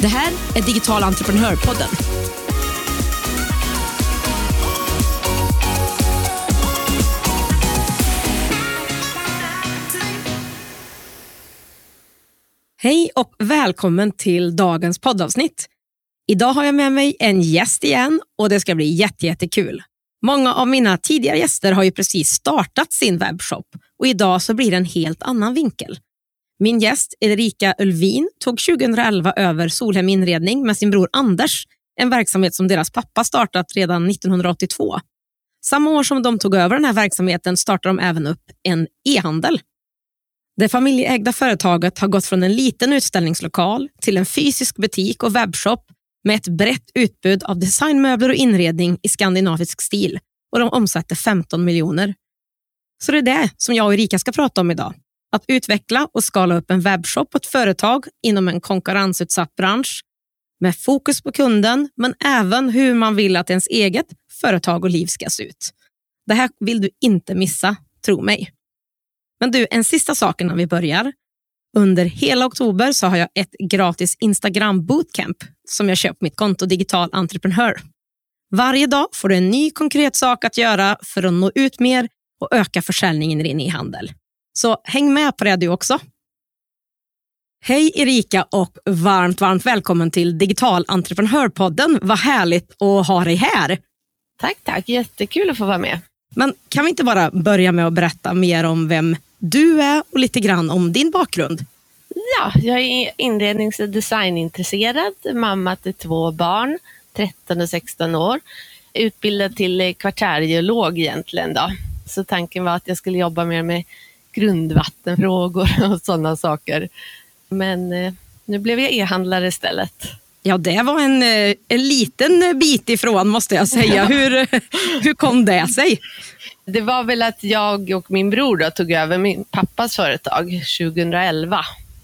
Det här är Digital entreprenörpodden. Hej och välkommen till dagens poddavsnitt. Idag har jag med mig en gäst igen och det ska bli jättekul. Många av mina tidigare gäster har ju precis startat sin webbshop och idag så blir det en helt annan vinkel. Min gäst Erika Ulvin tog 2011 över Solhem Inredning med sin bror Anders, en verksamhet som deras pappa startat redan 1982. Samma år som de tog över den här verksamheten startade de även upp en e-handel. Det familjeägda företaget har gått från en liten utställningslokal till en fysisk butik och webbshop med ett brett utbud av designmöbler och inredning i skandinavisk stil och de omsätter 15 miljoner. Så det är det som jag och Erika ska prata om idag. Att utveckla och skala upp en webbshop på ett företag inom en konkurrensutsatt bransch med fokus på kunden, men även hur man vill att ens eget företag och liv ska se ut. Det här vill du inte missa, tro mig. Men du, en sista sak innan vi börjar. Under hela oktober så har jag ett gratis Instagram bootcamp som jag köpt mitt konto Digital Entreprenör. Varje dag får du en ny konkret sak att göra för att nå ut mer och öka försäljningen i din e-handel. Så häng med på det du också. Hej Erika och varmt, varmt välkommen till Digital Entreprenörpodden. Vad härligt att ha dig här. Tack, tack. Jättekul att få vara med. Men kan vi inte bara börja med att berätta mer om vem du är och lite grann om din bakgrund? Ja, jag är inrednings och designintresserad, mamma till två barn, 13 och 16 år. Utbildad till kvartärgeolog egentligen. Då. Så tanken var att jag skulle jobba mer med grundvattenfrågor och sådana saker. Men eh, nu blev jag e-handlare istället. Ja, det var en, eh, en liten bit ifrån måste jag säga. Hur, hur kom det sig? Det var väl att jag och min bror då tog över min pappas företag 2011.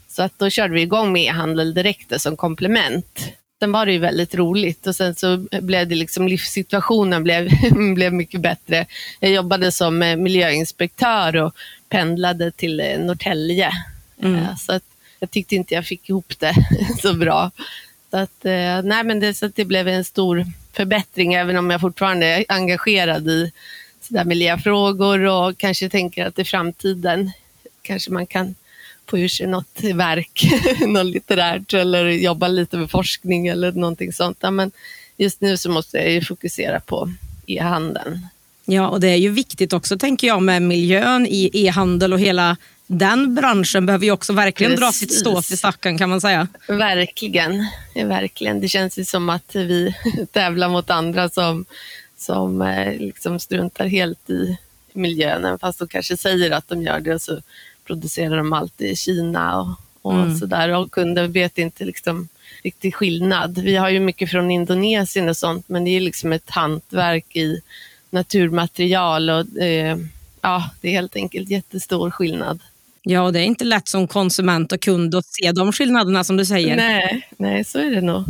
Så att då körde vi igång med e-handel direkt som komplement. Sen var det ju väldigt roligt och sen så blev det liksom livssituationen blev, blev mycket bättre. Jag jobbade som miljöinspektör och pendlade till Norrtälje. Mm. Eh, så att jag tyckte inte jag fick ihop det så bra. Så att, eh, nej men det, så det blev en stor förbättring även om jag fortfarande är engagerad i sådär miljöfrågor och kanske tänker att i framtiden kanske man kan få ur sig något verk, något litterärt eller jobba lite med forskning eller någonting sånt. Ja, men just nu så måste jag ju fokusera på e-handeln. Ja, och det är ju viktigt också tänker jag med miljön i e-handel och hela den branschen behöver ju också verkligen Precis. dra sitt stå till stacken kan man säga. Verkligen, verkligen. Det känns ju som att vi tävlar mot andra som, som eh, liksom struntar helt i miljön, fast de kanske säger att de gör det så producerar de allt i Kina och, och mm. sådär. Och kunder vet inte liksom riktigt skillnad. Vi har ju mycket från Indonesien och sånt, men det är liksom ett hantverk i naturmaterial och eh, ja, det är helt enkelt jättestor skillnad. Ja, och det är inte lätt som konsument och kund att se de skillnaderna som du säger. Nej, nej så är det nog.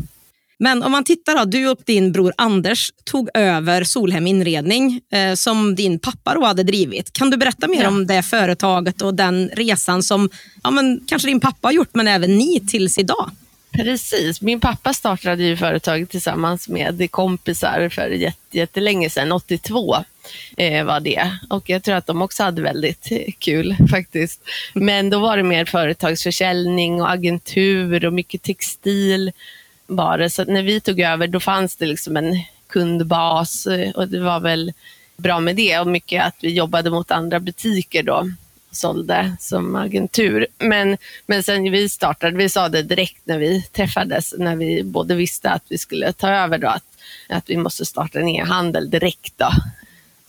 Men om man tittar då, du och din bror Anders tog över Solhem Inredning eh, som din pappa då hade drivit. Kan du berätta mer ja. om det företaget och den resan som ja, men, kanske din pappa har gjort men även ni tills idag? Precis. Min pappa startade ju företaget tillsammans med kompisar för jättelänge sedan, 82 eh, var det. Och jag tror att de också hade väldigt kul faktiskt. Men då var det mer företagsförsäljning och agentur och mycket textil var det. Så när vi tog över då fanns det liksom en kundbas eh, och det var väl bra med det och mycket att vi jobbade mot andra butiker då sålde som agentur. Men, men sen vi startade, vi sa det direkt när vi träffades, när vi både visste att vi skulle ta över då, att, att vi måste starta en e-handel direkt då.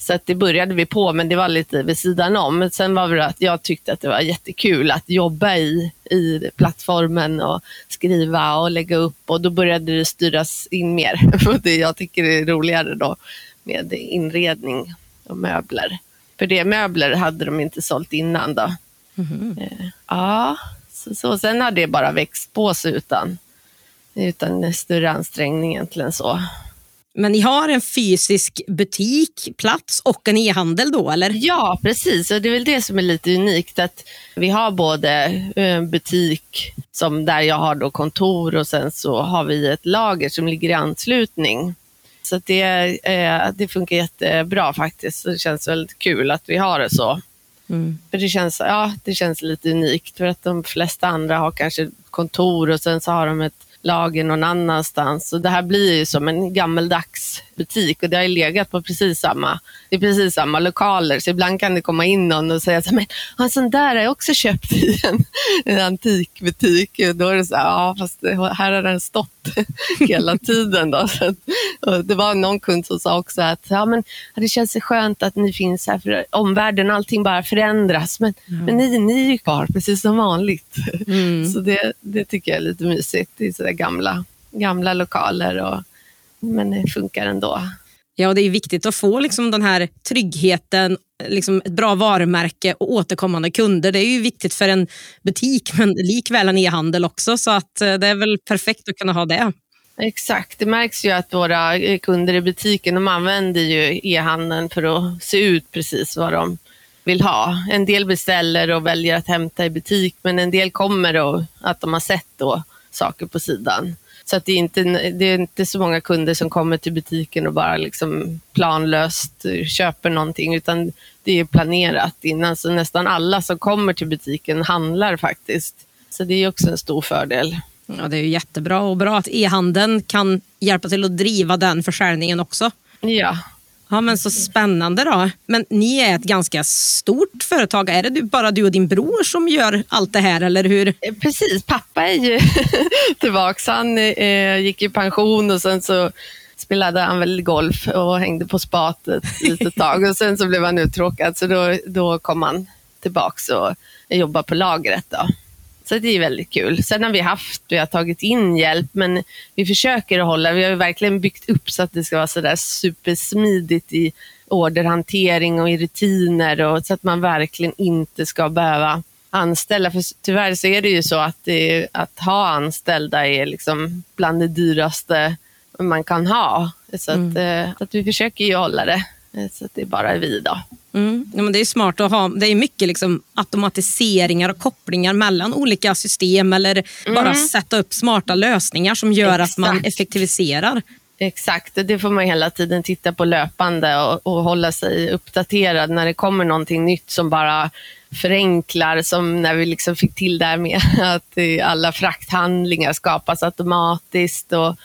Så att det började vi på, men det var lite vid sidan om. Men sen var det att jag tyckte att det var jättekul att jobba i, i plattformen och skriva och lägga upp och då började det styras in mer. det jag tycker är roligare då med inredning och möbler. För det möbler hade de inte sålt innan då. Mm. Ja, så, så, sen har det bara växt på sig utan, utan större ansträngning egentligen så. Men ni har en fysisk butik, plats och en e-handel då, eller? Ja, precis. Och det är väl det som är lite unikt. att Vi har både eh, butik som där jag har då kontor och sen så har vi ett lager som ligger i anslutning. Så det, eh, det funkar jättebra faktiskt. Det känns väldigt kul att vi har det så. Mm. För det känns, ja, det känns lite unikt för att de flesta andra har kanske kontor och sen så har de ett lager någon annanstans. Och det här blir ju som en gammeldags butik och det har legat på precis samma, det är precis samma lokaler. Så ibland kan det komma in någon och säga att en sån där har jag också köpt i en, en antikbutik. Och då är det så här, ja fast här har den stått hela tiden. Då. Så, det var någon kund som sa också att ja, men, det känns skönt att ni finns här för omvärlden, allting bara förändras. Men, mm. men ni, ni är ju kvar precis som vanligt. Mm. Så det, det tycker jag är lite mysigt. Det är så gamla, gamla lokaler, och, men det funkar ändå. Ja, och det är viktigt att få liksom den här tryggheten, liksom ett bra varumärke och återkommande kunder. Det är ju viktigt för en butik, men likväl en e-handel också. Så att eh, det är väl perfekt att kunna ha det. Exakt, det märks ju att våra kunder i butiken de använder ju e-handeln för att se ut precis vad de vill ha. En del beställer och väljer att hämta i butik, men en del kommer och att de har sett då saker på sidan. Så att det, är inte, det är inte så många kunder som kommer till butiken och bara liksom planlöst köper någonting, utan det är planerat innan. Så nästan alla som kommer till butiken handlar faktiskt. Så det är också en stor fördel. Ja, det är jättebra och bra att e-handeln kan hjälpa till att driva den försäljningen också. Ja, Ja, men Så spännande. då. Men ni är ett ganska stort företag. Är det bara du och din bror som gör allt det här? eller hur? Eh, precis, pappa är ju tillbaka. Han eh, gick i pension och sen så spelade han väl golf och hängde på spat ett litet tag. Och sen så blev han uttråkad så då, då kom han tillbaka och jobbade på lagret. Då. Så det är väldigt kul. Sen har vi haft, vi har tagit in hjälp, men vi försöker att hålla, vi har verkligen byggt upp så att det ska vara sådär supersmidigt i orderhantering och i rutiner och så att man verkligen inte ska behöva anställa. För tyvärr så är det ju så att, det, att ha anställda är liksom bland det dyraste man kan ha. Så att, mm. Eh, att vi försöker ju hålla det så det är bara vi då. Mm. Ja, men det är smart att ha. Det är mycket liksom automatiseringar och kopplingar mellan olika system eller mm. bara sätta upp smarta lösningar som gör Exakt. att man effektiviserar. Exakt, det får man hela tiden titta på löpande och, och, hålla sig uppdaterad när det kommer någonting nytt som bara förenklar, som när vi liksom fick till det här med att alla frakthandlingar skapas automatiskt och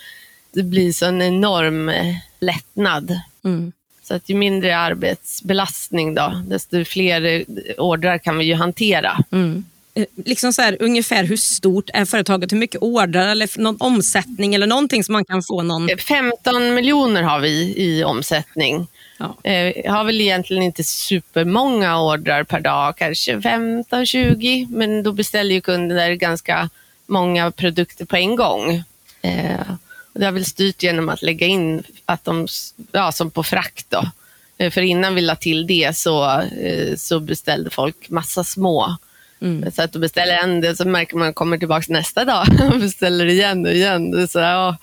det blir så en enorm lättnad. Mm. Så att ju mindre arbetsbelastning då, desto fler ordrar kan vi ju hantera. Mm. Eh, liksom så här, ungefär hur stort är företaget? Hur mycket ordrar eller någon omsättning eller någonting som man kan få? någon... 15 eh, miljoner har vi i omsättning. Ja. Eh, har väl egentligen inte supermånga ordrar per dag, kanske 15-20, men då beställer ju kunder ganska många produkter på en gång. Det har väl styrt genom att lägga in att de, ja, som på frakt då. Eh, för innan vi la till det så, eh, så beställde folk massa små. Mm. Så att du beställer en, så märker man kommer tillbaka nästa dag och beställer igen och igen. Så, ja,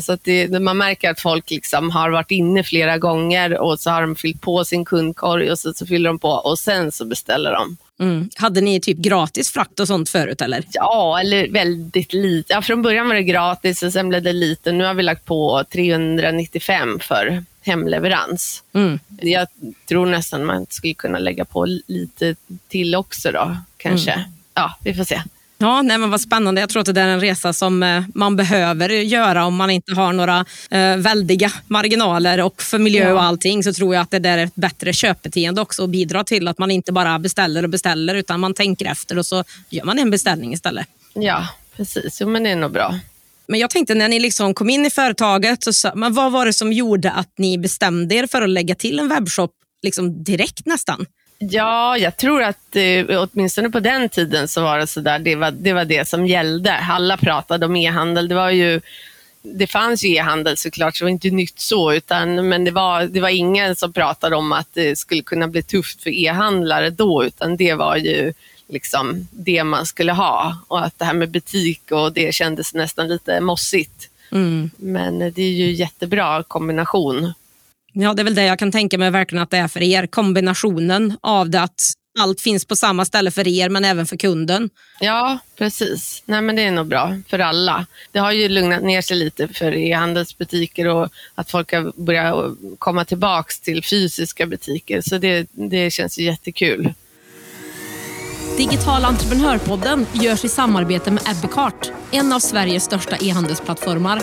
så att det, man märker att folk liksom har varit inne flera gånger och så har de fyllt på sin kundkorg och så, så fyller de på och sen så beställer de. Mm. Hade ni typ gratis frakt och sånt förut? eller? Ja, eller väldigt lite. Ja, från början var det gratis och sen blev det lite. Nu har vi lagt på 395 för hemleverans. Mm. Jag tror nästan man skulle kunna lägga på lite till också då, kanske. Mm. Ja, vi får se. Ja, nej, men vad spännande. Jag tror att det är en resa som eh, man behöver göra om man inte har några eh, väldiga marginaler. Och för miljö och allting så tror jag att det där är ett bättre köpbeteende också och bidrar till att man inte bara beställer och beställer utan man tänker efter och så gör man en beställning istället. Ja, precis. Jo, men det är nog bra. Men jag tänkte när ni liksom kom in i företaget, så, men vad var det som gjorde att ni bestämde er för att lägga till en webbshop liksom direkt nästan. Ja, jag tror att eh, åtminstone på den tiden så var det så där, det var, det var det som gällde. Alla pratade om e-handel. Det var ju det fanns ju e-handel såklart, så det var inte nytt så, utan, men det var, det var ingen som pratade om att det skulle kunna bli tufft för e-handlare då, utan det var ju liksom det man skulle ha. Och att det här med butik och det kändes nästan lite mossigt. Mm. Men det är ju jättebra kombination. Ja, det är väl det jag kan tänka mig verkligen att det är för er. Kombinationen av det att allt finns på samma ställe för er men även för kunden. Ja, precis. Nej, men det är nog bra för alla. Det har ju lugnat ner sig lite för e-handelsbutiker och att folk har börjat komma tillbaka till fysiska butiker. Så det, det känns jättekul. Digital entreprenörpodden görs i samarbete med Ebbecart, en av Sveriges största e-handelsplattformar.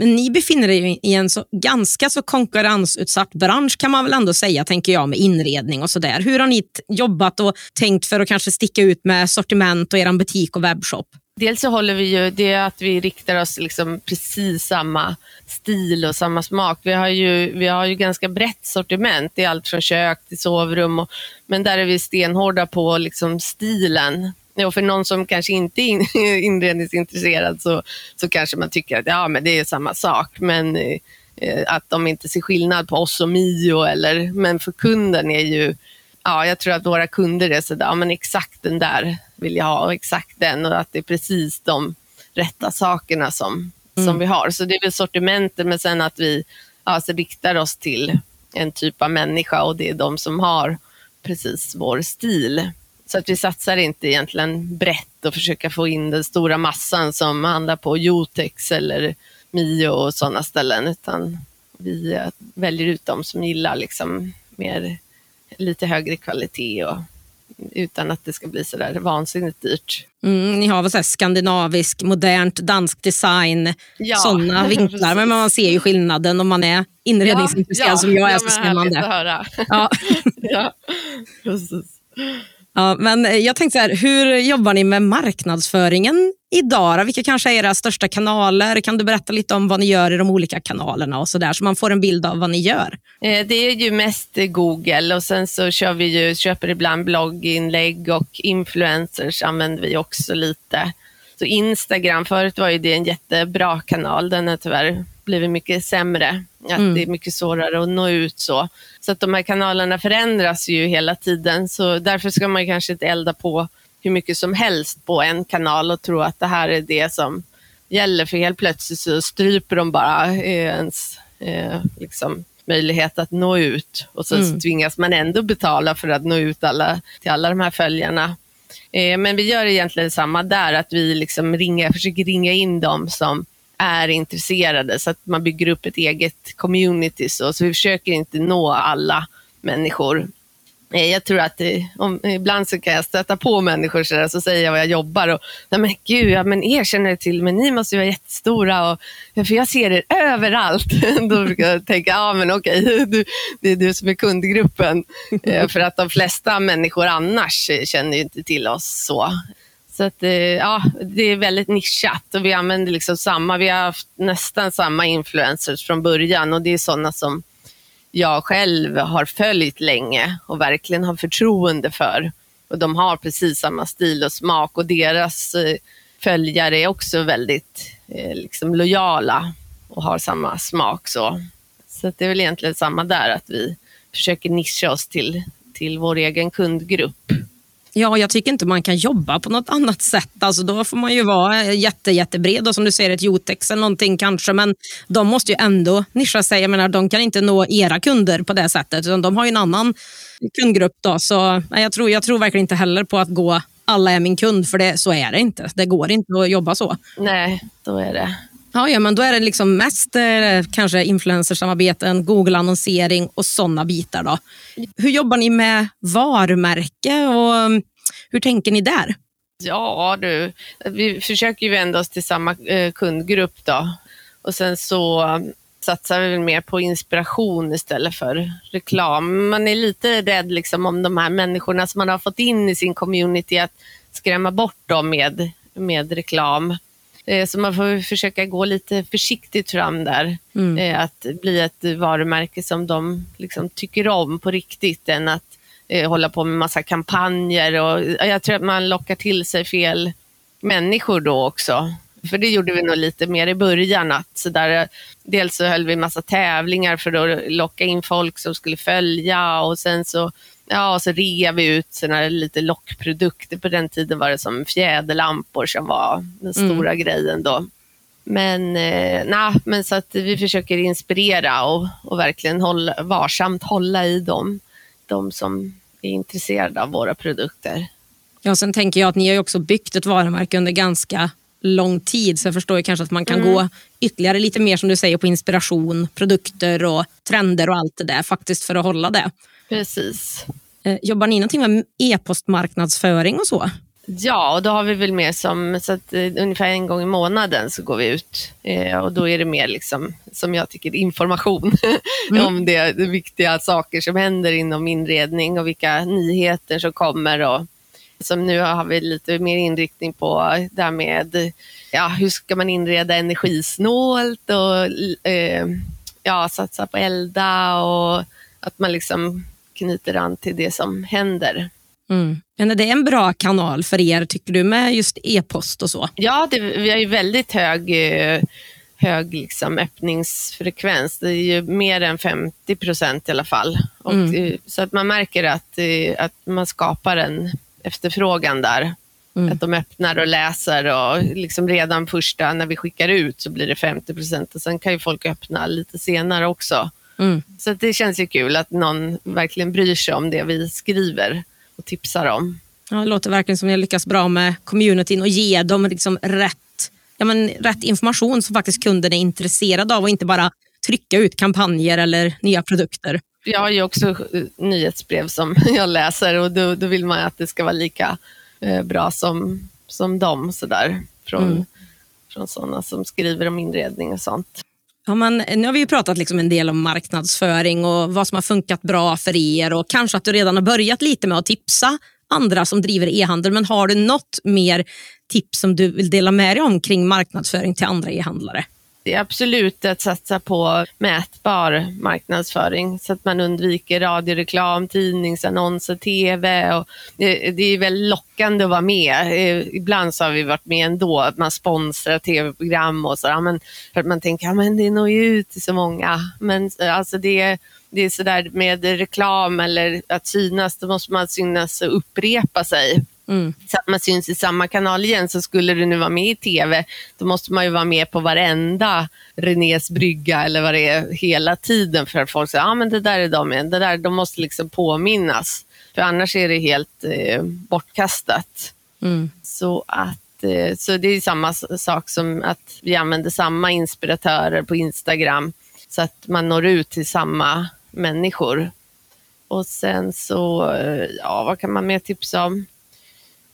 Men ni befinner er i en så, ganska så konkurrensutsatt bransch kan man väl ändå säga, tänker jag, med inredning och sådär. Hur har ni jobbat och tänkt för att kanske sticka ut med sortiment och er butik och webbshop? Dels så håller vi ju det är att vi riktar oss liksom precis samma stil och samma smak. Vi har ju, vi har ju ganska brett sortiment. Det är allt från kök till sovrum. Och, men där är vi stenhårda på liksom stilen. Och för någon som kanske inte är inredningsintresserad så, så kanske man tycker att ja, men det är samma sak. Men eh, att de inte ser skillnad på oss och Mio. Eller, men för kunden är ju, ja, jag tror att våra kunder är sådär, ja, men exakt den där vill jag ha och exakt den och att det är precis de rätta sakerna som, mm. som vi har. Så det är väl sortimentet men sen att vi alltså, riktar oss till en typ av människa och det är de som har precis vår stil. Så att vi satsar inte egentligen brett och försöker få in den stora massan som handlar på Jotex eller Mio och sådana ställen, utan vi eh, väljer ut de som gillar liksom mer, lite högre kvalitet och utan att det ska bli så där vansinnigt dyrt. Mm, ni har väl så skandinavisk, modernt, dansk design, ja. sådana vinklar. men man ser ju skillnaden om man är inredningsintresserad ja, ja, som jag är. Ja, så man det. Ja, precis. Ja, men eh, jag tänkte så här, hur jobbar ni med marknadsföringen idag? Vilka kanske är era största kanaler? Kan du berätta lite om vad ni gör i de olika kanalerna och så där, så man får en bild av vad ni gör? Eh, det är ju mest Google och sen så kör vi ju, köper ibland blogginlägg och influencers använder vi också lite. Så Instagram, förut var ju det en jättebra kanal, den är tyvärr blivit mycket sämre. Att mm. Det är mycket svårare att nå ut så. Så att de här kanalerna förändras ju hela tiden. Så därför ska man kanske inte elda på hur mycket som helst på en kanal och tro att det här är det som gäller. För helt plötsligt så stryper de bara eh, ens eh, liksom, möjlighet att nå ut. Och så, mm. tvingas man ändå betala för att nå ut alla, till alla de här följarna. Eh, men vi gör egentligen samma där, att vi liksom ringer, försöker ringa in dem som är intresserade så att man bygger upp ett eget community. Så, så vi försöker inte nå alla människor. Eh, jag tror att det, om, ibland så kan jag stöta på människor så, där, så säger jag vad jag jobbar och nej men gud, ja, men er känner till men ni måste ju vara jättestora och, för jag ser er överallt. Då brukar jag tänka, ja men okej, du, det är du som är kundgruppen. Eh, för att de flesta människor annars känner ju inte till oss så. Så att, eh, ja, det är väldigt nischat och vi använder liksom samma, vi har haft nästan samma influencers från början och det är sådana som jag själv har följt länge och verkligen har förtroende för. Och de har precis samma stil och smak och deras eh, följare är också väldigt eh, liksom lojala och har samma smak. Så, så det är väl egentligen samma där, att vi försöker nischa oss till, till vår egen kundgrupp. Ja, jag tycker inte man kan jobba på något annat sätt. Alltså, då får man ju vara jätte, jättebred och som du säger ett Jotex eller någonting kanske. Men de måste ju ändå nischa sig. Jag menar, de kan inte nå era kunder på det sättet. Utan de har ju en annan kundgrupp. Då. Så, jag, tror, jag tror verkligen inte heller på att gå alla är min kund, för det, så är det inte. Det går inte att jobba så. Nej, då är det. Ja, ja, men då är det liksom mest eh, kanske influencersamarbeten, Google-annonsering och sådana bitar. Då. Hur jobbar ni med varumärke och mm, hur tänker ni där? Ja du, vi försöker ju vända oss till samma eh, kundgrupp då. Och sen så mm, satsar vi mer på inspiration istället för reklam. Man är lite rädd liksom om de här människorna som man har fått in i sin community att skrämma bort dem med, med reklam. Eh, så man får försöka gå lite försiktigt fram där. Mm. Eh, att bli ett varumärke som de liksom tycker om på riktigt än att eh, hålla på med massa kampanjer. Och jag tror att man lockar till sig fel människor då också. För det gjorde vi nog lite mer i början. Att så där, dels så höll vi massa tävlingar för att locka in folk som skulle följa och sen så Ja, så rev vi ut såna lite lockprodukter. På den tiden var det som fjäderlampor som var den stora mm. grejen då. Men, eh, nah, men så att vi försöker inspirera och, och verkligen hålla, varsamt hålla i dem, de som är intresserade av våra produkter. Ja, sen tänker jag att ni har också byggt ett varumärke under ganska lång tid, så jag förstår ju kanske att man kan mm. gå ytterligare lite mer som du säger på inspiration, produkter och trender och allt det där faktiskt för att hålla det. Precis. Eh, jobbar ni någonting med e-postmarknadsföring och så? Ja, och då har vi väl mer som, så att eh, ungefär en gång i månaden så går vi ut eh, och då är det mer liksom, som jag tycker, information mm. om det, det, viktiga saker som händer inom inredning och vilka nyheter som kommer. Och, som nu har vi lite mer inriktning på det här med ja, hur ska man inreda energisnålt och eh, ja, satsa på elda och att man liksom knyter an till det som händer. Mm. Men är det en bra kanal för er, tycker du, med just e-post och så? Ja, det, vi har ju väldigt hög, eh, hög liksom öppningsfrekvens. Det är ju mer än 50 procent i alla fall. Och, mm. Eh, så att man märker att, eh, att man skapar en efterfrågan där. Mm. Att de öppnar och läser och liksom redan första när vi skickar ut så blir det 50 procent och sen kan ju folk öppna lite senare också. Mm. Så det känns ju kul att någon verkligen bryr sig om det vi skriver och tipsar om. Ja, det låter verkligen som ni lyckas bra med communityn och ge dem liksom rätt, ja, men rätt information som faktiskt kunden är intresserad av och inte bara trycka ut kampanjer eller nya produkter. Jag har ju också nyhetsbrev som jag läser och då, då vill man att det ska vara lika eh, bra som, som dem sådär, från, mm. från sådana som skriver om inredning och sånt. Har man, nu har vi ju pratat liksom en del om marknadsföring och vad som har funkat bra för er och kanske att du redan har börjat lite med att tipsa andra som driver e-handel. Men har du något mer tips som du vill dela med dig om kring marknadsföring till andra e-handlare? Det är absolut att satsa på mätbar marknadsföring så att man undviker radioreklam, tidningsannonser, tv. Och det, det är väldigt lockande att vara med. Eh, ibland så har vi varit med ändå, att man sponsrar tv-program och så. Men för att man tänker att ja, det når ju ut till så många. Men eh, alltså det, det är sådär med reklam eller att synas, då måste man synas och upprepa sig. Mm. Så att man syns i samma kanal igen. Så skulle du nu vara med i tv, då måste man ju vara med på varenda Renés brygga eller vad det är hela tiden för att folk säger, ja ah, men det där är de igen. Det där, de måste liksom påminnas. För annars är det helt eh, bortkastat. Mm. Så att eh, så det är samma sak som att vi använder samma inspiratörer på Instagram så att man når ut till samma människor. Och sen så, eh, ja vad kan man mer tipsa om?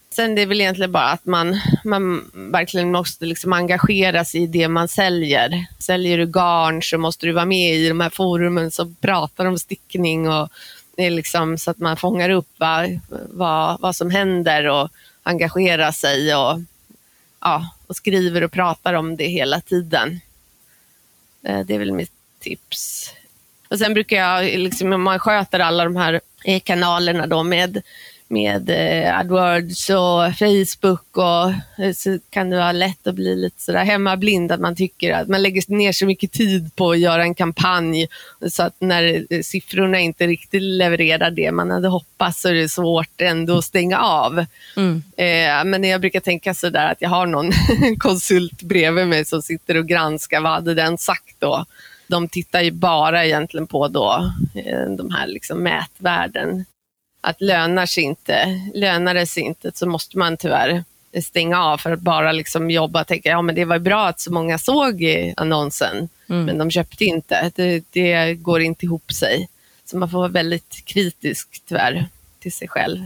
Sen det är väl egentligen bara att man, man verkligen måste liksom engagera sig i det man säljer. Säljer du garn så måste du vara med i de här forumen som pratar om stickning och det är liksom så att man fångar upp vad, vad, vad som händer och engagerar sig och, ja, och skriver och pratar om det hela tiden. Eh, det är väl mitt tips. Och sen brukar jag, liksom, om man sköter alla de här kanalerna då med med eh, AdWords och Facebook och eh, så kan det vara lätt att bli lite sådär hemmablind att man tycker att man lägger ner så mycket tid på att göra en kampanj så att när eh, siffrorna inte riktigt levererar det man hade hoppats så är det svårt ändå att stänga av. Mm. Men jag brukar tänka sådär att jag har någon konsult bredvid mig som sitter och granskar vad hade den sagt då. De tittar ju bara egentligen på då, de här liksom mätvärden att lönar sig inte, lönar det sig inte så måste man tyvärr stänga av för att bara liksom jobba och tänka ja det var bra att så många såg annonsen, mm. men de köpte inte. Det, det går inte ihop sig. Så man får vara väldigt kritisk tyvärr till sig själv.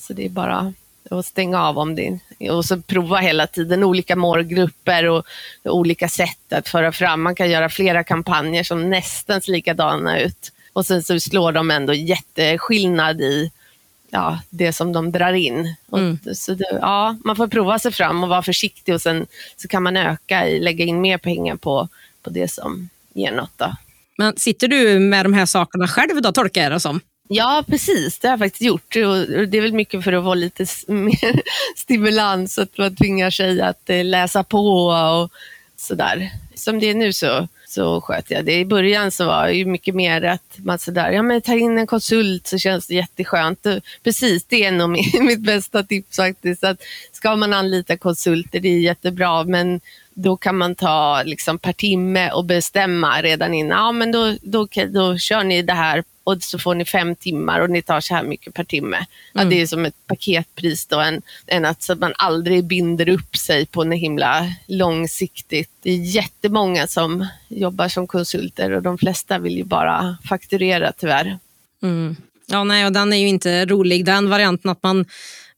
Så det är bara att stänga av om det och så prova hela tiden olika målgrupper och olika sätt att föra fram. Man kan göra flera kampanjer som nästan ser likadana ut och sen så slår de ändå jätteskillnad i ja, det som de drar in. Mm. Och, så det, ja, man får prova sig fram och vara försiktig och sen så kan man öka i, lägga in mer pengar på, på det som ger något. Då. Men sitter du med de här sakerna själv då, tolkar jag det som? Ja, precis. Det har jag faktiskt gjort. Och det är väl mycket för att få lite mer stimulans, att man tvingar sig att eh, läsa på och sådär. Som det är nu så, så sköter jag det. I början så var det ju mycket mer att man sådär, ja men ta in en konsult så känns det jätteskönt. Precis, det är nog mitt bästa tips faktiskt. Att ska man anlita konsulter, det är jättebra, men då kan man ta liksom per timme och bestämma redan innan. Ja, men då, då, då kör ni det här och så får ni fem timmar och ni tar så här mycket per timme. Mm. Ja, det är som ett paketpris då, än, än att så man aldrig binder upp sig på något himla långsiktigt. Det är jättemånga som jobbar som konsulter och de flesta vill ju bara fakturera tyvärr. Mm. Ja, nej, och den är ju inte rolig, den varianten att man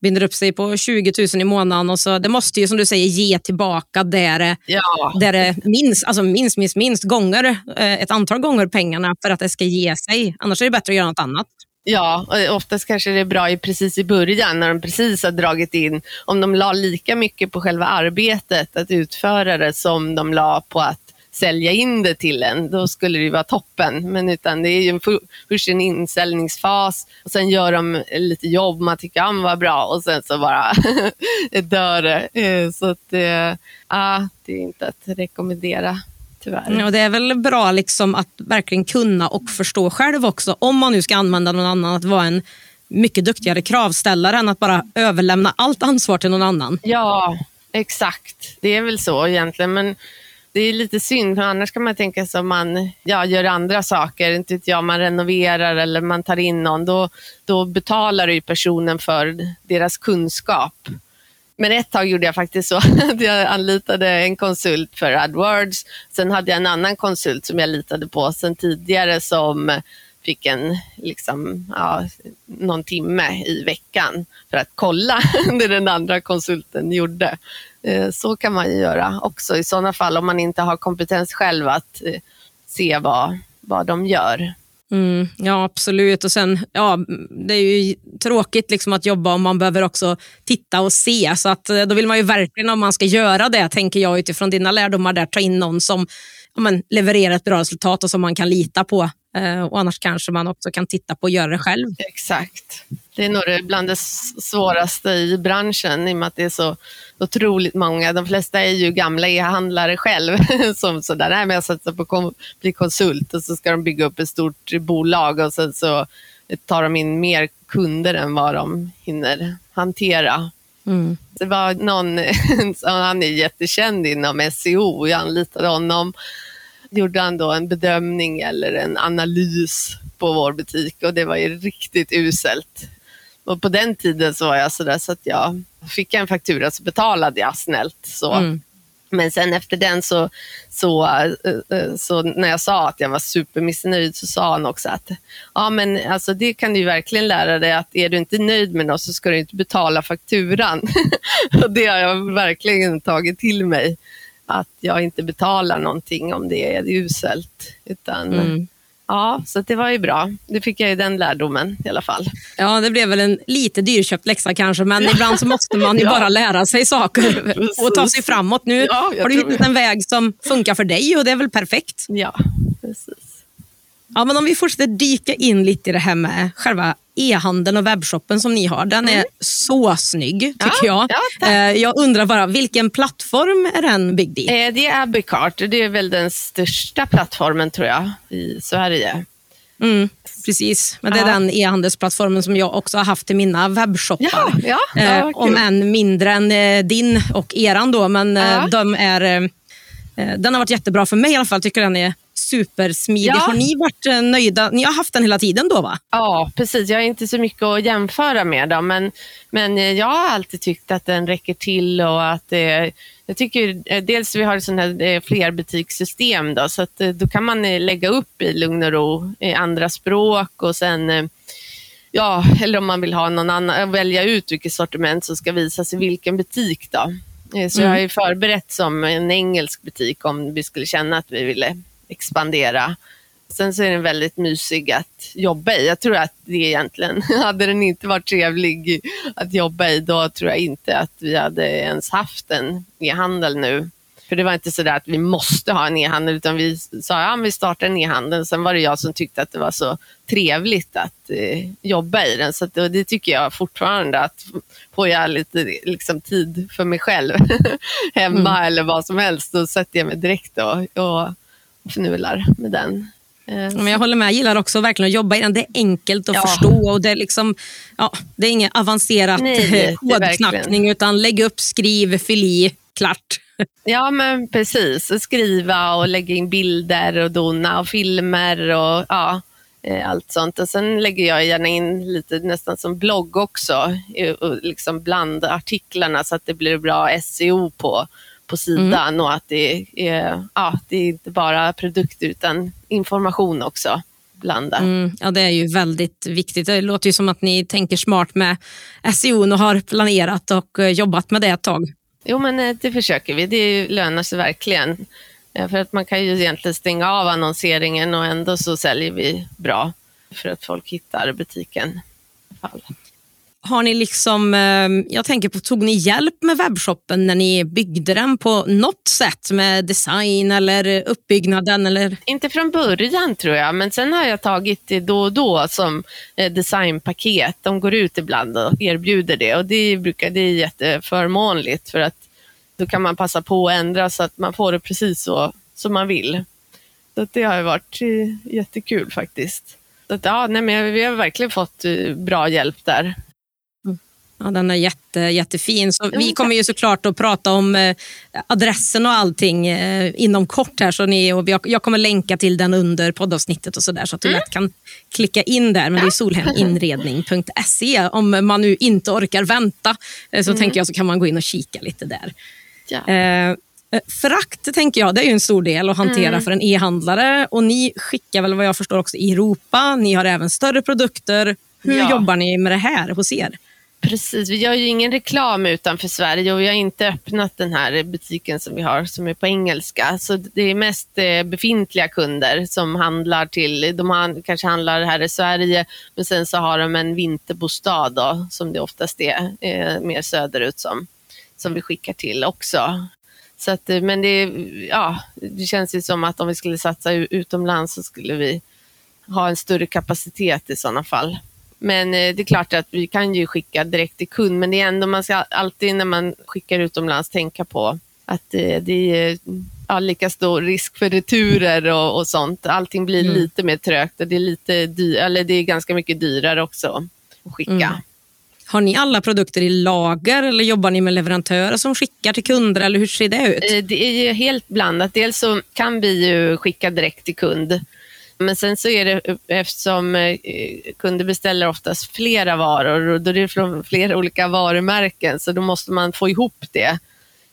binder upp sig på 20 000 i månaden. Och så, det måste ju som du säger ge tillbaka där det, ja. där det minst, alltså minst, minst, minst gånger, eh, ett antal gånger pengarna för att det ska ge sig. Annars är det bättre att göra något annat. Ja, och oftast kanske det är bra i, precis i början när de precis har dragit in, om de la lika mycket på själva arbetet att utföra det som de la på att sälja in det till en, då skulle det vara toppen. Men utan det är ju först en insäljningsfas och sen gör de lite jobb, man tycker att var bra och sen så bara dör det. Eh, så att, ja, det är inte att rekommendera. Tyvärr. Ja, det är väl bra liksom att verkligen kunna och förstå själv också, om man nu ska använda någon annan, att vara en mycket duktigare kravställare än att bara överlämna allt ansvar till någon annan. Ja, exakt. Det är väl så egentligen. Men det är lite synd, för annars kan man tänka sig om man ja, gör andra saker, inte vet jag, man renoverar eller man tar in någon, då, då betalar ju personen för deras kunskap. Men ett tag gjorde jag faktiskt så att jag anlitade en konsult för AdWords. Sen hade jag en annan konsult som jag litade på sen tidigare som fick en, liksom, ja, någon timme i veckan för att kolla det den andra konsulten gjorde. Eh, så kan man ju göra också i sådana fall om man inte har kompetens själv att eh, se vad, vad de gör. Mm, ja, absolut. Och sen, ja, det är ju tråkigt liksom att jobba om man behöver också titta och se. Så att, eh, då vill man ju verkligen, om man ska göra det, tänker jag utifrån dina lärdomar, där, ta in någon som ja, men, levererar ett bra resultat och som man kan lita på. Eh, och annars kanske man också kan titta på att göra det själv. Exakt. Det är nog bland det svåraste i branschen i och med att det är så otroligt många. De flesta är ju gamla e-handlare själv som sådär, nej men jag satsar på att bli konsult och så ska de bygga upp ett stort bolag och sen så tar de in mer kunder än vad de hinner hantera. Mm. Det var någon, han är jättekänd inom SEO, jag anlitade honom gjorde han då en bedömning eller en analys på vår butik och det var ju riktigt uselt. Och på den tiden så var jag sådär så att jag fick en faktura så betalade jag snällt. Så. Mm. Men sen efter den så, så, så, så, när jag sa att jag var supermissnöjd så sa han också att ja, men alltså det kan du verkligen lära dig att är du inte nöjd med något så ska du inte betala fakturan. och det har jag verkligen tagit till mig att jag inte betalar någonting om det är uselt. Utan, mm. Ja, så det var ju bra. Det fick jag ju den lärdomen i alla fall. Ja, det blev väl en lite dyrköpt läxa kanske, men ibland så måste man ju ja. bara lära sig saker och ta sig framåt. Nu ja, har du hittat en väg som funkar för dig och det är väl perfekt. Ja. Ja, men om vi fortsätter dyka in lite i det här med själva e-handeln och webbshoppen som ni har. Den är mm. så snygg tycker ja, jag. Ja, eh, jag undrar bara, vilken plattform är den byggd i? Eh, det är Abicart. Det är väl den största plattformen tror jag i Sverige. Mm, precis, men det är ja. den e-handelsplattformen som jag också har haft till mina webbshoppar. Ja, ja, eh, om än mindre än din och eran då, men de är, den har varit jättebra för mig i alla fall. Tycker den är supersmidig. Ja. Har ni varit eh, nöjda? Ni har haft den hela tiden då va? Ja, precis. Jag har inte så mycket att jämföra med. Då, men, men eh, jag har alltid tyckt att den räcker till och att eh, jag tycker dels vi har ett här flerbutiksystem då, så att då kan man lägga upp i lugn och ro i andra språk och sen Ja, eller om man vill ha någon annan, välja ut vilket sortiment som ska visas i vilken butik. Då. Så jag har ju förberett som en engelsk butik om vi skulle känna att vi ville expandera. Sen så är den väldigt mysig att jobba i. Jag tror att det egentligen, hade den inte varit trevlig att jobba i, då tror jag inte att vi hade ens haft en e-handel nu. För det var inte så där att vi måste ha en e-handel, utan vi sa ja, vi startar en e-handel. Sen var det jag som tyckte att det var så trevligt att eh, jobba i den. Så att, och det tycker jag fortfarande, att får jag lite liksom, tid för mig själv hemma eller vad som helst, då sätter jag mig direkt då, och fnular med den. Eh, Men jag håller med, jag gillar också verkligen att jobba i den. Det är enkelt att Ja. förstå och det är, liksom, ja, det är avancerat det är eh, kodknackning utan lägg upp, skriv, fyll i, klart. Ja, men precis. Skriva och lägga in bilder och dona och filmer och ja, eh, allt sånt. Och sen lägger jag gärna in lite nästan som blogg också, och liksom bland artiklarna så att det blir bra SEO på, på sidan och att det är, ja, det är inte bara produkter utan information också. Mm, ja, det är ju väldigt viktigt. Det låter ju som att ni tänker smart med SEO och har planerat och eh, jobbat med det ett tag. Jo, men eh, det försöker vi. Det lönar sig verkligen. Eh, För att man kan ju egentligen stänga av annonseringen och ändå så säljer vi bra för att folk hittar butiken. fall. Har ni liksom, eh, jag tänker på, tog ni hjälp med webbshoppen när ni byggde den på något sätt med design eller uppbyggnaden? Eller? Inte från början tror jag, men sen har jag tagit det då och då som eh, designpaket. De går ut ibland och erbjuder det och det, brukar, det är jätteförmånligt för att då kan man passa på att ändra så att man får det precis så som man vill. Så det har varit eh, jättekul faktiskt. Så att, ja, nej, men vi har verkligen fått bra hjälp där. Ja, den är jätte, jättefin. Så vi kommer ju såklart att prata om eh, adressen och allting eh, inom kort. här. Så ni, och jag, kommer länka till den under poddavsnittet och så där så att du lätt kan klicka in där. Men det är solheminredning.se. Om man nu inte orkar vänta eh, så tänker jag så kan man gå in och kika lite där. Ja. Eh, frakt tänker jag, det är en stor del att hantera Mm. för en e-handlare. Och ni skickar väl vad jag förstår också i Europa. Ni har även större produkter. Hur Ja. jobbar ni med det här hos er? Precis, vi gör ju ingen reklam utanför Sverige och vi har inte öppnat den här butiken som vi har som är på engelska. Så det är mest eh, befintliga kunder som handlar till, de kanske handlar här i Sverige men sen så har de en vinterbostad då, som det oftast är, eh, mer söderut som, som vi skickar till också. Så att, eh, men det, ja, det känns ju som att om vi skulle satsa utomlands så skulle vi ha en större kapacitet i sådana fall. Men eh, det är klart att vi kan ju skicka direkt till kund, men det är ändå man ska alltid när man skickar utomlands tänka på att eh, det är ja, lika stor risk för returer och, och sånt. Allting blir Mm. lite mer trögt och det är, lite dy- eller det är ganska mycket dyrare också att skicka. Mm. Har ni alla produkter i lager eller jobbar ni med leverantörer som skickar till kunder? eller Hur ser det ut? Eh, Det är ju helt blandat. Dels så kan vi ju skicka direkt till kund. Men sen så är det eftersom eh, kunder beställer oftast flera varor och då är det från flera olika varumärken så då måste man få ihop det.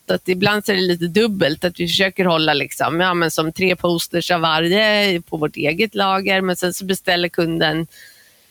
Så att ibland så är det lite dubbelt, att vi försöker hålla liksom, ja, men som tre posters av varje på vårt eget lager men sen så beställer kunden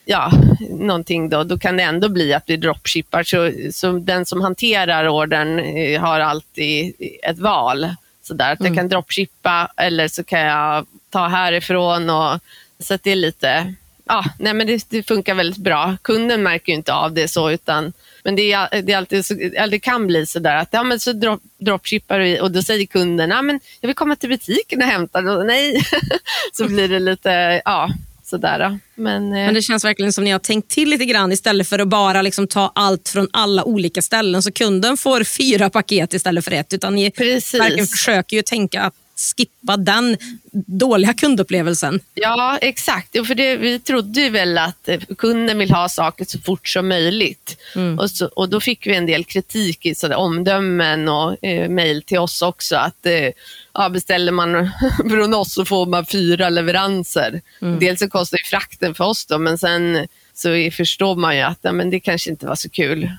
ja, någonting då, då kan det ändå bli att vi dropshippar. Så, så den som hanterar ordern eh, har alltid ett val. Så där, att jag kan dropshippa eller så kan jag ta härifrån. Och, så att det är lite, ja, nej men det, det funkar väldigt bra. Kunden märker ju inte av det så, utan men det, är, det, är alltid så, det kan bli så där att ja, men så drop, dropshippar vi och då säger kunden ja, men jag vill komma till butiken och hämta. Och, nej, så blir det lite, ja, sådär. Men, eh, Men det känns verkligen som ni har tänkt till lite grann istället för att bara liksom ta allt från alla olika ställen. Så kunden får fyra paket istället för ett. Utan ni Precis. verkligen försöker ju tänka att skippa den dåliga kundupplevelsen. Ja, exakt. För det, vi trodde ju väl att eh, kunden vill ha saker så fort som möjligt. Mm. Och, så, och Då fick vi en del kritik i sådär, omdömen och eh, mejl till oss också. Att eh, ja, beställer man från oss så får man fyra leveranser. Mm. Dels så kostar ju frakten för oss då, men sen så förstår man ju att ja, men det kanske inte var så kul.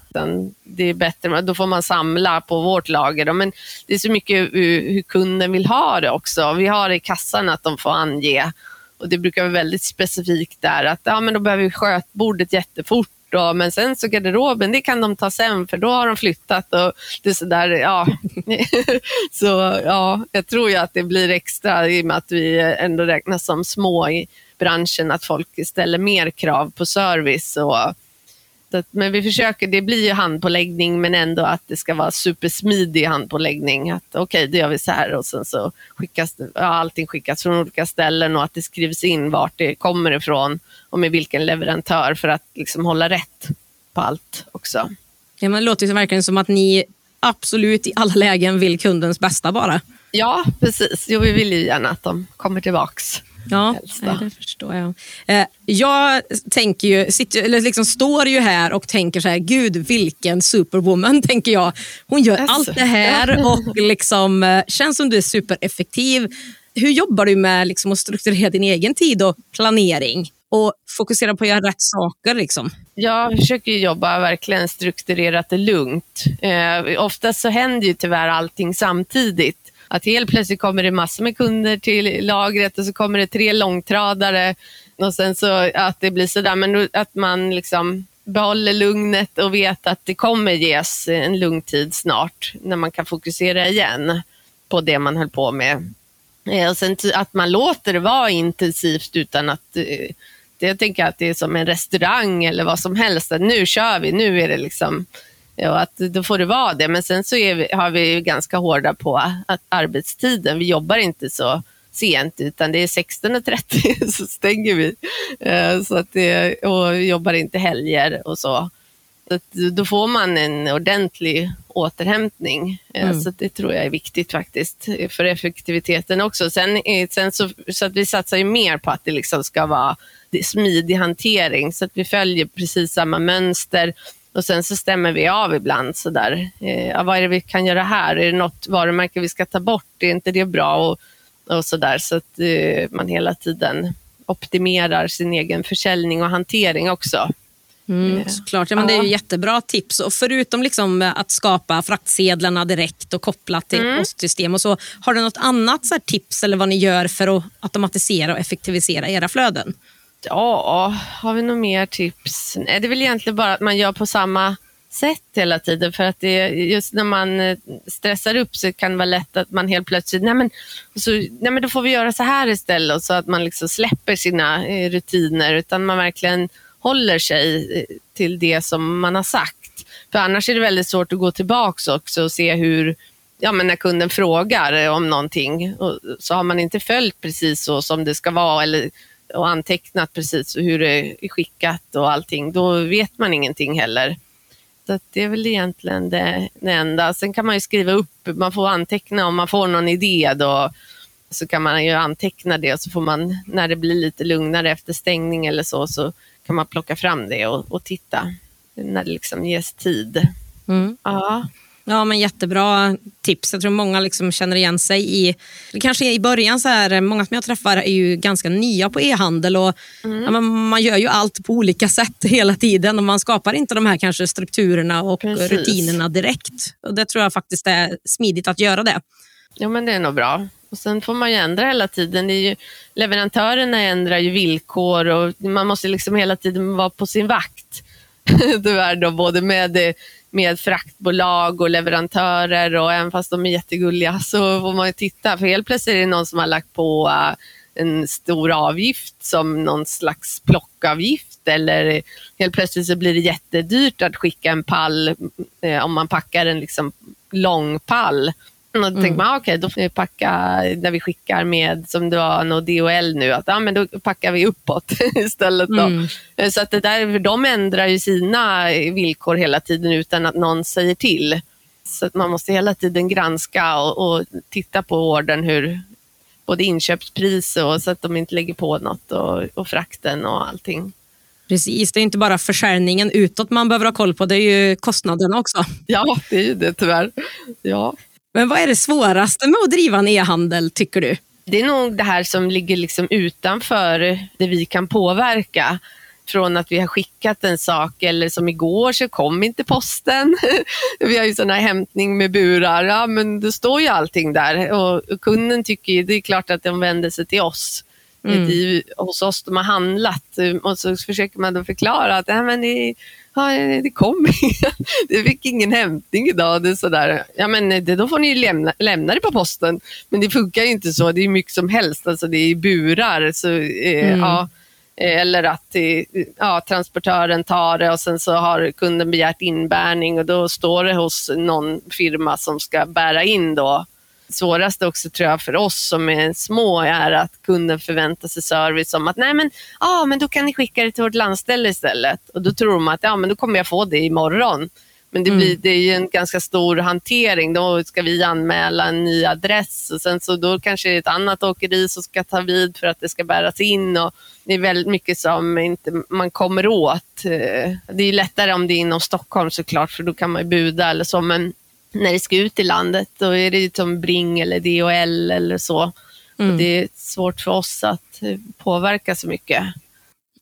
det är bättre, då får man samla på vårt lager. Men det är så mycket hur kunden vill ha det också. Vi har i kassan att de får ange och det brukar vara väldigt specifikt där att ja, men då behöver vi skötbordet jättefort då, men sen så garderoben, det kan de ta sen för då har de flyttat och det är sådär, ja. så ja, jag tror ju att det blir extra i och med att vi ändå räknas som små i branschen, att folk ställer mer krav på service och men vi försöker, det blir ju handpåläggning men ändå att det ska vara supersmidig handpåläggning. Okej, okay, det gör vi så här och sen så skickas ja, allting skickas från olika ställen och att det skrivs in vart det kommer ifrån och med vilken leverantör för att liksom hålla rätt på allt också. Ja, men det låter ju verkligen som att ni absolut i alla lägen vill kundens bästa bara. Ja, precis. Jo, vi vill ju gärna att de kommer tillbaks. Ja, det förstår jag. Eh, jag tänker ju, sitter, eller liksom står ju här och tänker så här, gud vilken superwoman, tänker jag. Hon gör alltså, allt det här och liksom, eh, känns som du är supereffektiv. Hur jobbar du med liksom, att strukturera din egen tid och planering? och fokusera på att göra rätt saker. Liksom. Jag försöker jobba verkligen strukturerat och lugnt. Eh, oftast så händer ju tyvärr allting samtidigt. Att helt plötsligt kommer det massor med kunder till lagret och så kommer det tre långtradare och sen så att det blir sådär, men att man liksom behåller lugnet och vet att det kommer ges en lugn tid snart när man kan fokusera igen på det man höll på med. Eh, och sen att man låter det vara intensivt utan att eh, jag tänker att det är som en restaurang eller vad som helst. Att nu kör vi, nu är det liksom och att då får det vara det. Men sen så vi, har vi ganska hårda på att arbetstiden. Vi jobbar inte så sent utan det är 16.30 så stänger vi. Eh, så att det, och jobbar inte helger och så. så då får man en ordentlig återhämtning. Eh, mm. Så det tror jag är viktigt faktiskt för effektiviteten också. Sen, sen så, så att vi satsar ju mer på att det liksom ska vara smidig hantering så att vi följer precis samma mönster och sen så stämmer vi av ibland sådär. Eh, vad är det vi kan göra här? Är det något varumärke vi ska ta bort? Är inte det bra? Och, och sådär. Så att eh, man hela tiden optimerar sin egen försäljning och hantering också. Mm, eh, såklart, ja, men det är ju jättebra tips. Och förutom liksom att skapa fraktsedlarna direkt och kopplat till mm. postsystem och så, har du något annat så tips eller vad ni gör för att automatisera och effektivisera era flöden? Ja, har vi något mer tips? Nej, det är väl egentligen bara att man gör på samma sätt hela tiden. För att det, just när man eh, stressar upp så kan det vara lätt att man helt plötsligt, nej men, så, nej men då får vi göra så här istället. Så att man liksom släpper sina eh, rutiner utan man verkligen håller sig eh, till det som man har sagt. För annars är det väldigt svårt att gå tillbaka också och se hur, ja, men när kunden frågar om någonting så har man inte följt precis så som det ska vara eller och antecknat precis hur det är skickat och allting, då vet man ingenting heller. Så det är väl egentligen det, det enda. Sen kan man ju skriva upp, man får anteckna om man får någon idé då, så kan man ju anteckna det och så får man, när det blir lite lugnare efter stängning eller så, så kan man plocka fram det och, och titta när det liksom ges tid. Mm. Ja. Ja, men jättebra tips. Jag tror många liksom känner igen sig i... Kanske i början, så här, många som jag träffar är ju ganska nya på e-handel och mm. ja, man gör ju allt på olika sätt hela tiden och man skapar inte de här kanske strukturerna och Precis. rutinerna direkt. Och Det tror jag faktiskt är smidigt att göra det. Ja, men det är nog bra. Och Sen får man ju ändra hela tiden. Det är ju, leverantörerna ändrar ju villkor och man måste liksom hela tiden vara på sin vakt. Tyvärr då, både med med fraktbolag och leverantörer och även fast de är jättegulliga så får man ju titta. För helt plötsligt är det någon som har lagt på eh, en stor avgift som någon slags plockavgift eller helt plötsligt så blir det jättedyrt att skicka en pall eh, om man packar en liksom lång pall. och då mm. tänker man, ah, okej, okay, då får vi packa när vi skickar med, som det var något DHL nu, att ja, men då packar vi uppåt istället. Då. Mm. Så att det där, de ändrar ju sina villkor hela tiden utan att någon säger till. Så att man måste hela tiden granska och, och titta på ordern, hur både inköpspris och så att de inte lägger på något och, och frakten och allting. Precis, det är inte bara försäljningen utåt man behöver ha koll på, det är ju kostnaderna också. Ja, det är ju det tyvärr. Ja. Men vad är det svåraste med att driva en e-handel tycker du? Det är nog det här som ligger liksom utanför det vi kan påverka. Från att vi har skickat en sak eller som igår så kom inte posten. vi har ju sån här hämtning med burar. Ja, men det står ju allting där och kunden tycker ju, det är klart att de vänder sig till oss. Mm. Det är hos oss de har handlat och så försöker man då förklara att Nej, men det, det kom det fick ingen hämtning idag. Det är sådär. Ja, men det, då får ni lämna, lämna det på posten. Men det funkar ju inte så. Det är mycket som helst. Alltså, det är burar. Så, eh, mm. ja, eller att ja, transportören tar det och sen så har kunden begärt inbärning och då står det hos någon firma som ska bära in då svåraste också tror jag för oss som är små är att kunden förväntar sig service som att nej men, ah, men då kan ni skicka det till vårt landställe istället. Och då tror de att ja, men då kommer jag få det imorgon. Men det, blir, mm. det är ju en ganska stor hantering. Då ska vi anmäla en ny adress och sen så då kanske det är ett annat åkeri som ska ta vid för att det ska bäras in. Och det är väldigt mycket som inte man kommer åt. Det är lättare om det är inom Stockholm såklart för då kan man buda eller så. Men när det ska ut i landet. Då är det som Bring eller DHL eller så. Mm. Och det är svårt för oss att påverka så mycket.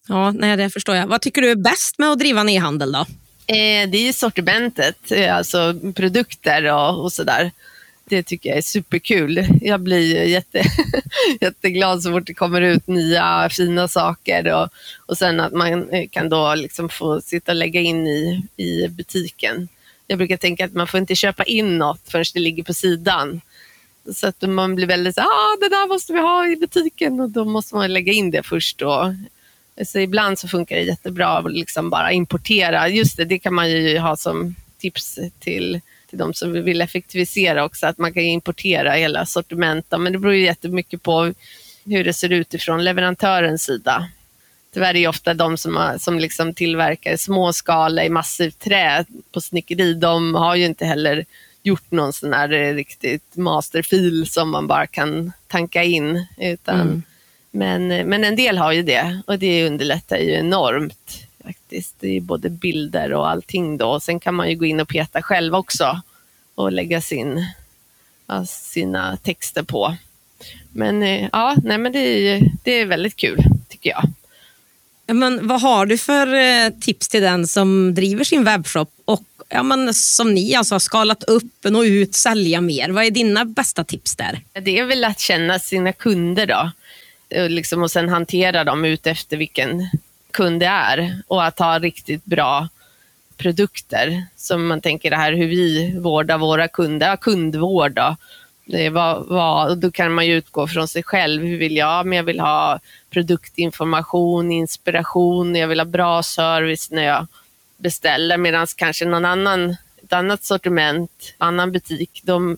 Ja, nej, det förstår jag. Vad tycker du är bäst med att driva en e-handel då? Eh, det är sortimentet, eh, alltså produkter och, och sådär. Det tycker jag är superkul. Jag blir jätte, jätteglad så fort det kommer ut nya fina saker och, och sen att man eh, kan då liksom få sitta och lägga in i, i butiken jag brukar tänka att man får inte köpa in något förrän det ligger på sidan. Så att man blir väldigt så ah, det där måste vi ha i butiken och då måste man lägga in det först. Då. Så ibland så funkar det jättebra att liksom bara importera. Just det, det kan man ju ha som tips till, till de som vill effektivisera också, att man kan importera hela sortimentet. Men det beror ju jättemycket på hur det ser ut ifrån leverantörens sida. Tyvärr är det ofta de som, har, som liksom tillverkar småskala i massivt trä på snickeri, de har ju inte heller gjort någon sån här riktigt masterfil som man bara kan tanka in. Utan, mm. men, men en del har ju det och det underlättar ju enormt. faktiskt. Det är både bilder och allting då. Sen kan man ju gå in och peta själv också och lägga sin, sina texter på. Men ja, nej, men det, är, det är väldigt kul tycker jag. Men vad har du för eh, tips till den som driver sin webbshop och ja, men, som ni alltså har skalat upp, nå ut, sälja mer? Vad är dina bästa tips där? Det är väl att känna sina kunder då. Liksom, och sen hantera dem ut efter vilken kund det är och att ha riktigt bra produkter. Som man tänker det här hur vi vårdar våra kunder, kundvård då vad, vad, då kan man ju utgå från sig själv. Hur vill jag? Men jag vill ha produktinformation, inspiration, jag vill ha bra service när jag beställer. Medan kanske någon annan, ett annat sortiment, annan butik, de,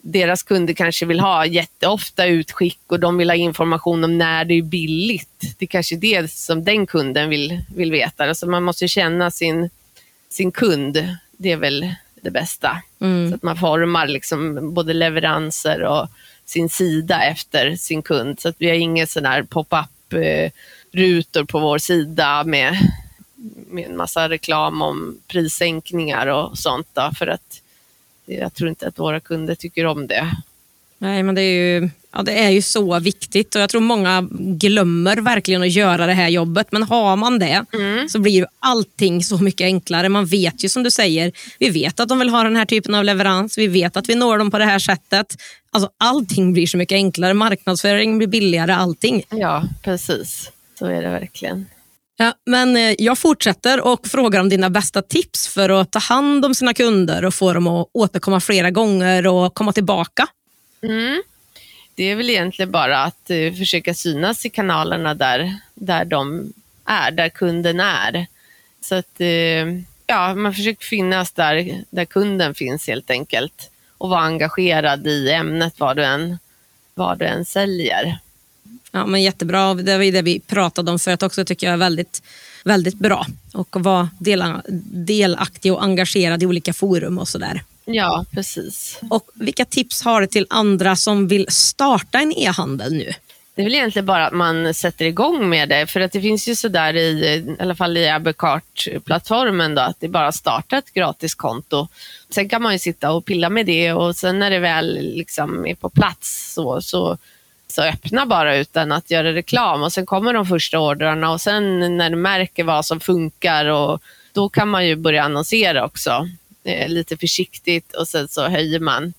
deras kunder kanske vill ha jätteofta utskick och de vill ha information om när det är billigt. Det är kanske är det som den kunden vill, vill veta. Alltså man måste känna sin, sin kund. Det är väl det bästa. Mm. Så att man formar liksom både leveranser och sin sida efter sin kund. Så att vi har inga sådana här pop-up eh, rutor på vår sida med, med en massa reklam om prissänkningar och sånt. Då, för att jag tror inte att våra kunder tycker om det. Nej, men det är ju Ja, det är ju så viktigt och jag tror många glömmer verkligen att göra det här jobbet. Men har man det mm. så blir ju allting så mycket enklare. Man vet ju som du säger, vi vet att de vill ha den här typen av leverans. Vi vet att vi når dem på det här sättet. Alltså, allting blir så mycket enklare. Marknadsföring blir billigare, allting. Ja, precis. Så är det verkligen. Ja, men eh, jag fortsätter och frågar om dina bästa tips för att ta hand om sina kunder och få dem att återkomma flera gånger och komma tillbaka. Mm det är väl egentligen bara att uh, försöka synas i kanalerna där, där de är, där kunden är. Så att uh, ja, man försöker finnas där, där kunden finns helt enkelt och vara engagerad i ämnet vad du än, vad du än säljer. Ja, men jättebra. Det var det vi pratade om förut också, tycker jag är väldigt, väldigt bra. Och vara delaktig och engagerad i olika forum och sådär. Ja, precis. Och Vilka tips har du till andra som vill starta en e-handel nu? Det är väl egentligen bara att man sätter igång med det. För att det finns ju sådär i, i alla fall i Abicart-plattformen då, att det bara att starta ett gratiskonto. Sen kan man ju sitta och pilla med det och sen när det väl liksom är på plats så, så, så öppna bara utan att göra reklam. Och sen kommer de första ordrarna och sen när du märker vad som funkar och då kan man ju börja annonsera också. Eh, lite försiktigt och sen så höjer man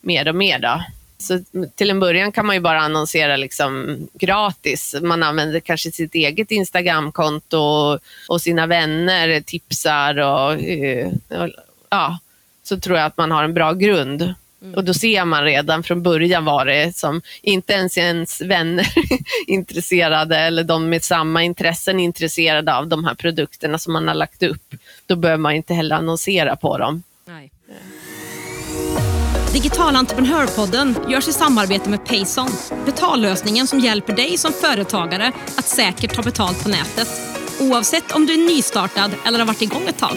mer och mer. Då. Så till en början kan man ju bara annonsera liksom gratis. Man använder kanske sitt eget Instagramkonto och, och sina vänner tipsar och, eh, och, ja, så tror jag att man har en bra grund. Mm. Och då ser man redan från början vad det som inte ens ens vänner intresserade eller de med samma intressen intresserade av de här produkterna som man har lagt upp. Då behöver man inte heller annonsera på dem. Nej. Digital entreprenörpodden görs i samarbete med Payson. Betallösningen som hjälper dig som företagare att säkert ta betalt på nätet. Oavsett om du är nystartad eller har varit igång ett tag.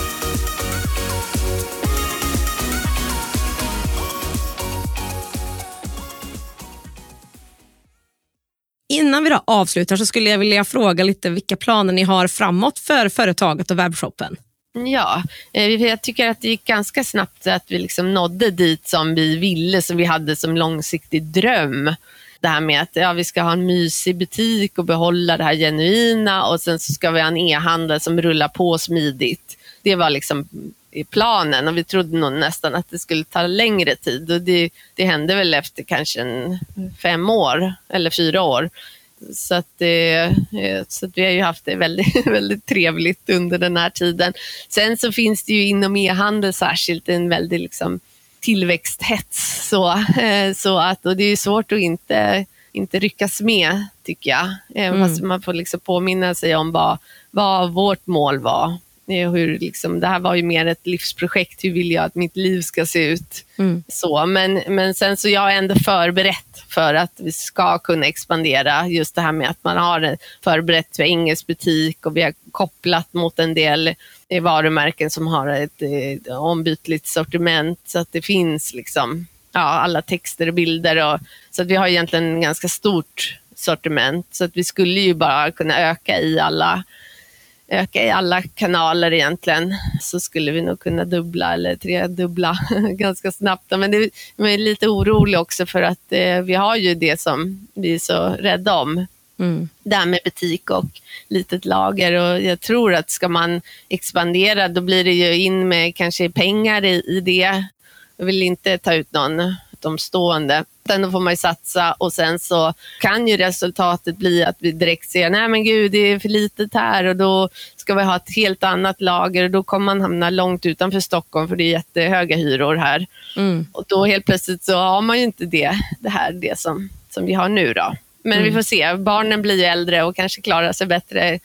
Innan vi då avslutar så skulle jag vilja fråga lite vilka planer ni har framåt för företaget och webbshoppen. Ja, eh, jag tycker att det gick ganska snabbt att vi liksom nådde dit som vi ville, som vi hade som långsiktig dröm. Det här med att ja, vi ska ha en mysig butik och behålla det här genuina och sen så ska vi ha en e-handel som rullar på smidigt. Det var liksom planen och vi trodde nog nästan att det skulle ta längre tid och det, det hände väl efter kanske en fem år eller fyra år. Så, att, eh, så att vi har ju haft det väldigt, väldigt trevligt under den här tiden. Sen så finns det ju inom e-handel särskilt en väldig liksom, tillväxthets. Så, eh, så att, och det är svårt att inte, inte ryckas med, tycker jag. Eh, mm. man får liksom påminna sig om vad, vad vårt mål var hur liksom, det här var ju mer ett livsprojekt. Hur vill jag att mitt liv ska se ut? Mm. Så, men, men sen så jag är ändå förberett för att vi ska kunna expandera. Just det här med att man har förberett för engelsk butik och vi har kopplat mot en del eh, varumärken som har ett, ett eh, ombytligt sortiment så att det finns liksom, ja, alla texter och bilder. Och, så att vi har egentligen ganska stort sortiment så att vi skulle ju bara kunna öka i alla öka i alla kanaler egentligen så skulle vi nog kunna dubbla eller tredubbla ganska snabbt. Men det, jag är lite orolig också för att eh, vi har ju det som vi är så rädda om. Mm. Det här med butik och litet lager och jag tror att ska man expandera då blir det ju in med kanske pengar i, i det. Jag vill inte ta ut någon utomstående. Då får man ju satsa och sen så kan ju resultatet bli att vi direkt ser, nej men gud det är för litet här och då ska vi ha ett helt annat lager och då kommer man hamna långt utanför Stockholm för det är jättehöga hyror här. Mm. Och då helt plötsligt så har man ju inte det, det här det som, som vi har nu då. Men mm. vi får se, barnen blir ju äldre och kanske klarar sig bättre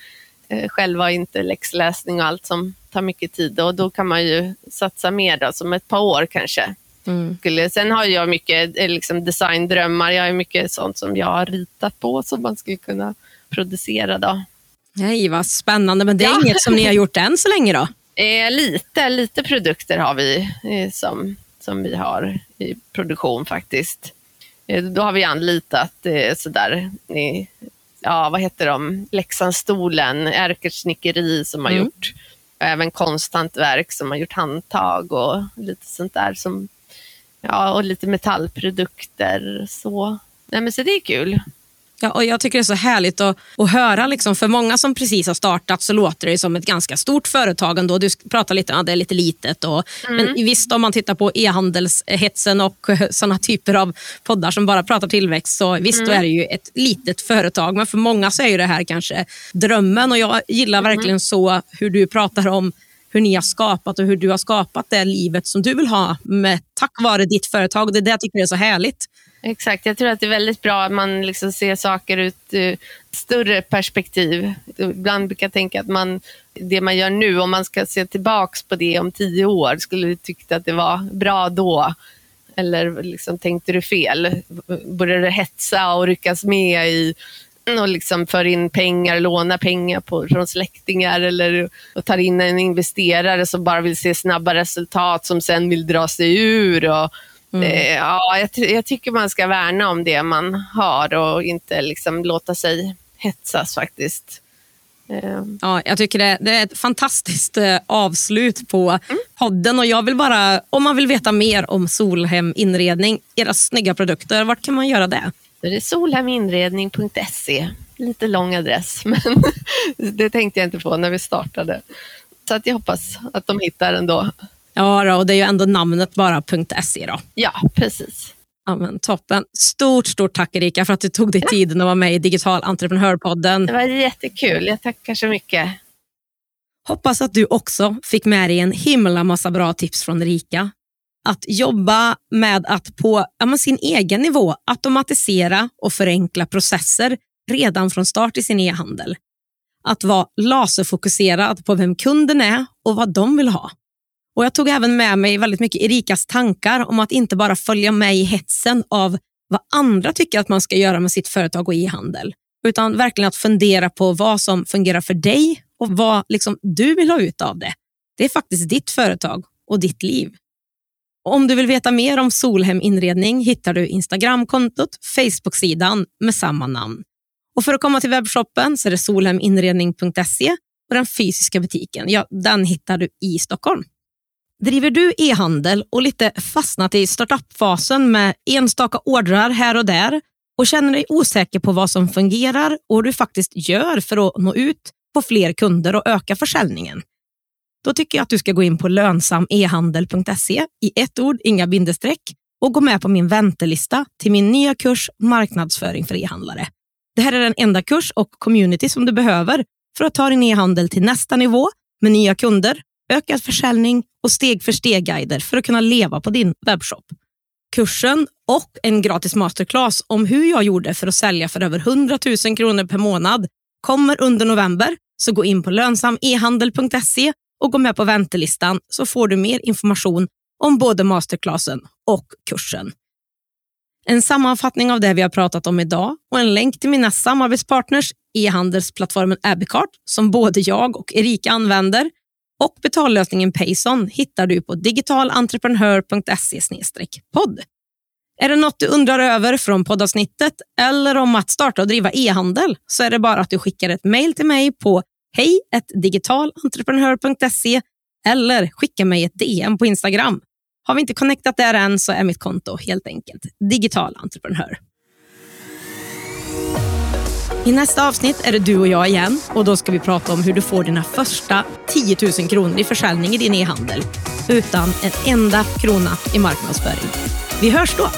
eh, själva, inte läxläsning och allt som tar mycket tid och då kan man ju satsa mer då, som ett par år kanske. Mm. Sen har jag mycket eh, liksom, designdrömmar. Jag har mycket sånt som jag har ritat på som man skulle kunna producera. Då. Nej, vad spännande. Men det är ja. inget som ni har gjort än så länge då? Eh, lite, lite produkter har vi eh, som, som vi har i produktion faktiskt. Eh, då har vi anlitat eh, sådär, ja vad heter de, Leksandsstolen, Erkerts snickeri som har mm. gjort även konsthantverk som har gjort handtag och lite sånt där som Ja, och lite metallprodukter. Så, Nej, men så det är kul. Ja, och jag tycker det är så härligt att, att höra. Liksom, för många som precis har startat så låter det som ett ganska stort företag ändå. Du pratar lite om att det är lite litet. Och, mm. Men visst, om man tittar på e-handelshetsen och såna typer av poddar som bara pratar tillväxt, så visst, mm. då är det ju ett litet företag. Men för många så är det här kanske drömmen och jag gillar mm. verkligen så hur du pratar om hur ni har skapat och hur du har skapat det livet som du vill ha med, tack vare ditt företag. Det är det jag tycker är så härligt. Exakt, jag tror att det är väldigt bra att man liksom ser saker ur ett eh, större perspektiv. Ibland brukar jag tänka att man, det man gör nu, om man ska se tillbaka på det om tio år, skulle du tycka att det var bra då? Eller liksom, tänkte du fel? Började du hetsa och ryckas med i och liksom för in pengar, låna pengar på, från släktingar eller och tar in en investerare som bara vill se snabba resultat som sen vill dra sig ur. Och, mm. eh, ja, jag, jag, tycker man ska värna om det man har och inte liksom låta sig hetsas faktiskt. Eh. Ja, jag tycker det, det, är ett fantastiskt eh, avslut på mm. podden. Och jag vill bara, om man vill veta mer om Solhem Inredning, era snygga produkter, vart kan man göra det? Det är solheminredning.se. Lite lång adress, men det tänkte jag inte på när vi startade. Så att jag hoppas att de hittar ändå. Ja, då, och det är ju ändå namnet bara .se. Då. Ja, precis. Ja, men toppen. Stort, stort tack Erika för att du tog dig tiden att vara med i Digital entreprenörpodden. Det var jättekul. Jag tackar så mycket. Hoppas att du också fick med dig en himla massa bra tips från Erika att jobba med att på ja, sin egen nivå automatisera och förenkla processer redan från start i sin e-handel. Att vara laserfokuserad på vem kunden är och vad de vill ha. Och Jag tog även med mig väldigt mycket Erikas tankar om att inte bara följa med i hetsen av vad andra tycker att man ska göra med sitt företag och e-handel, utan verkligen att fundera på vad som fungerar för dig och vad liksom du vill ha ut av det. Det är faktiskt ditt företag och ditt liv. Om du vill veta mer om Solhem Inredning hittar du Instagramkontot, Facebooksidan med samma namn. Och För att komma till webbshoppen så är det solheminredning.se och den fysiska butiken, ja, den hittar du i Stockholm. Driver du e-handel och lite fastnat i startup-fasen med enstaka ordrar här och där och känner dig osäker på vad som fungerar och hur du faktiskt gör för att nå ut på fler kunder och öka försäljningen? Då tycker jag att du ska gå in på lönsamehandel.se i ett ord, inga bindestreck och gå med på min väntelista till min nya kurs Marknadsföring för e-handlare. Det här är den enda kurs och community som du behöver för att ta din e-handel till nästa nivå med nya kunder, ökad försäljning och steg för steg-guider för att kunna leva på din webbshop. Kursen och en gratis masterclass om hur jag gjorde för att sälja för över 100 000 kronor per månad kommer under november. Så gå in på lönsamehandel.se och gå med på väntelistan så får du mer information om både masterclassen och kursen. En sammanfattning av det vi har pratat om idag och en länk till mina samarbetspartners e-handelsplattformen Abicart som både jag och Erika använder och betallösningen Payson hittar du på digitalentreprenör.se podd. Är det något du undrar över från poddavsnittet eller om att starta och driva e-handel så är det bara att du skickar ett mejl till mig på hej digitalentreprenör.se eller skicka mig ett DM på Instagram. Har vi inte connectat där än så är mitt konto helt enkelt digital entreprenör. I nästa avsnitt är det du och jag igen och då ska vi prata om hur du får dina första 10 000 kronor i försäljning i din e-handel utan en enda krona i marknadsföring. Vi hörs då!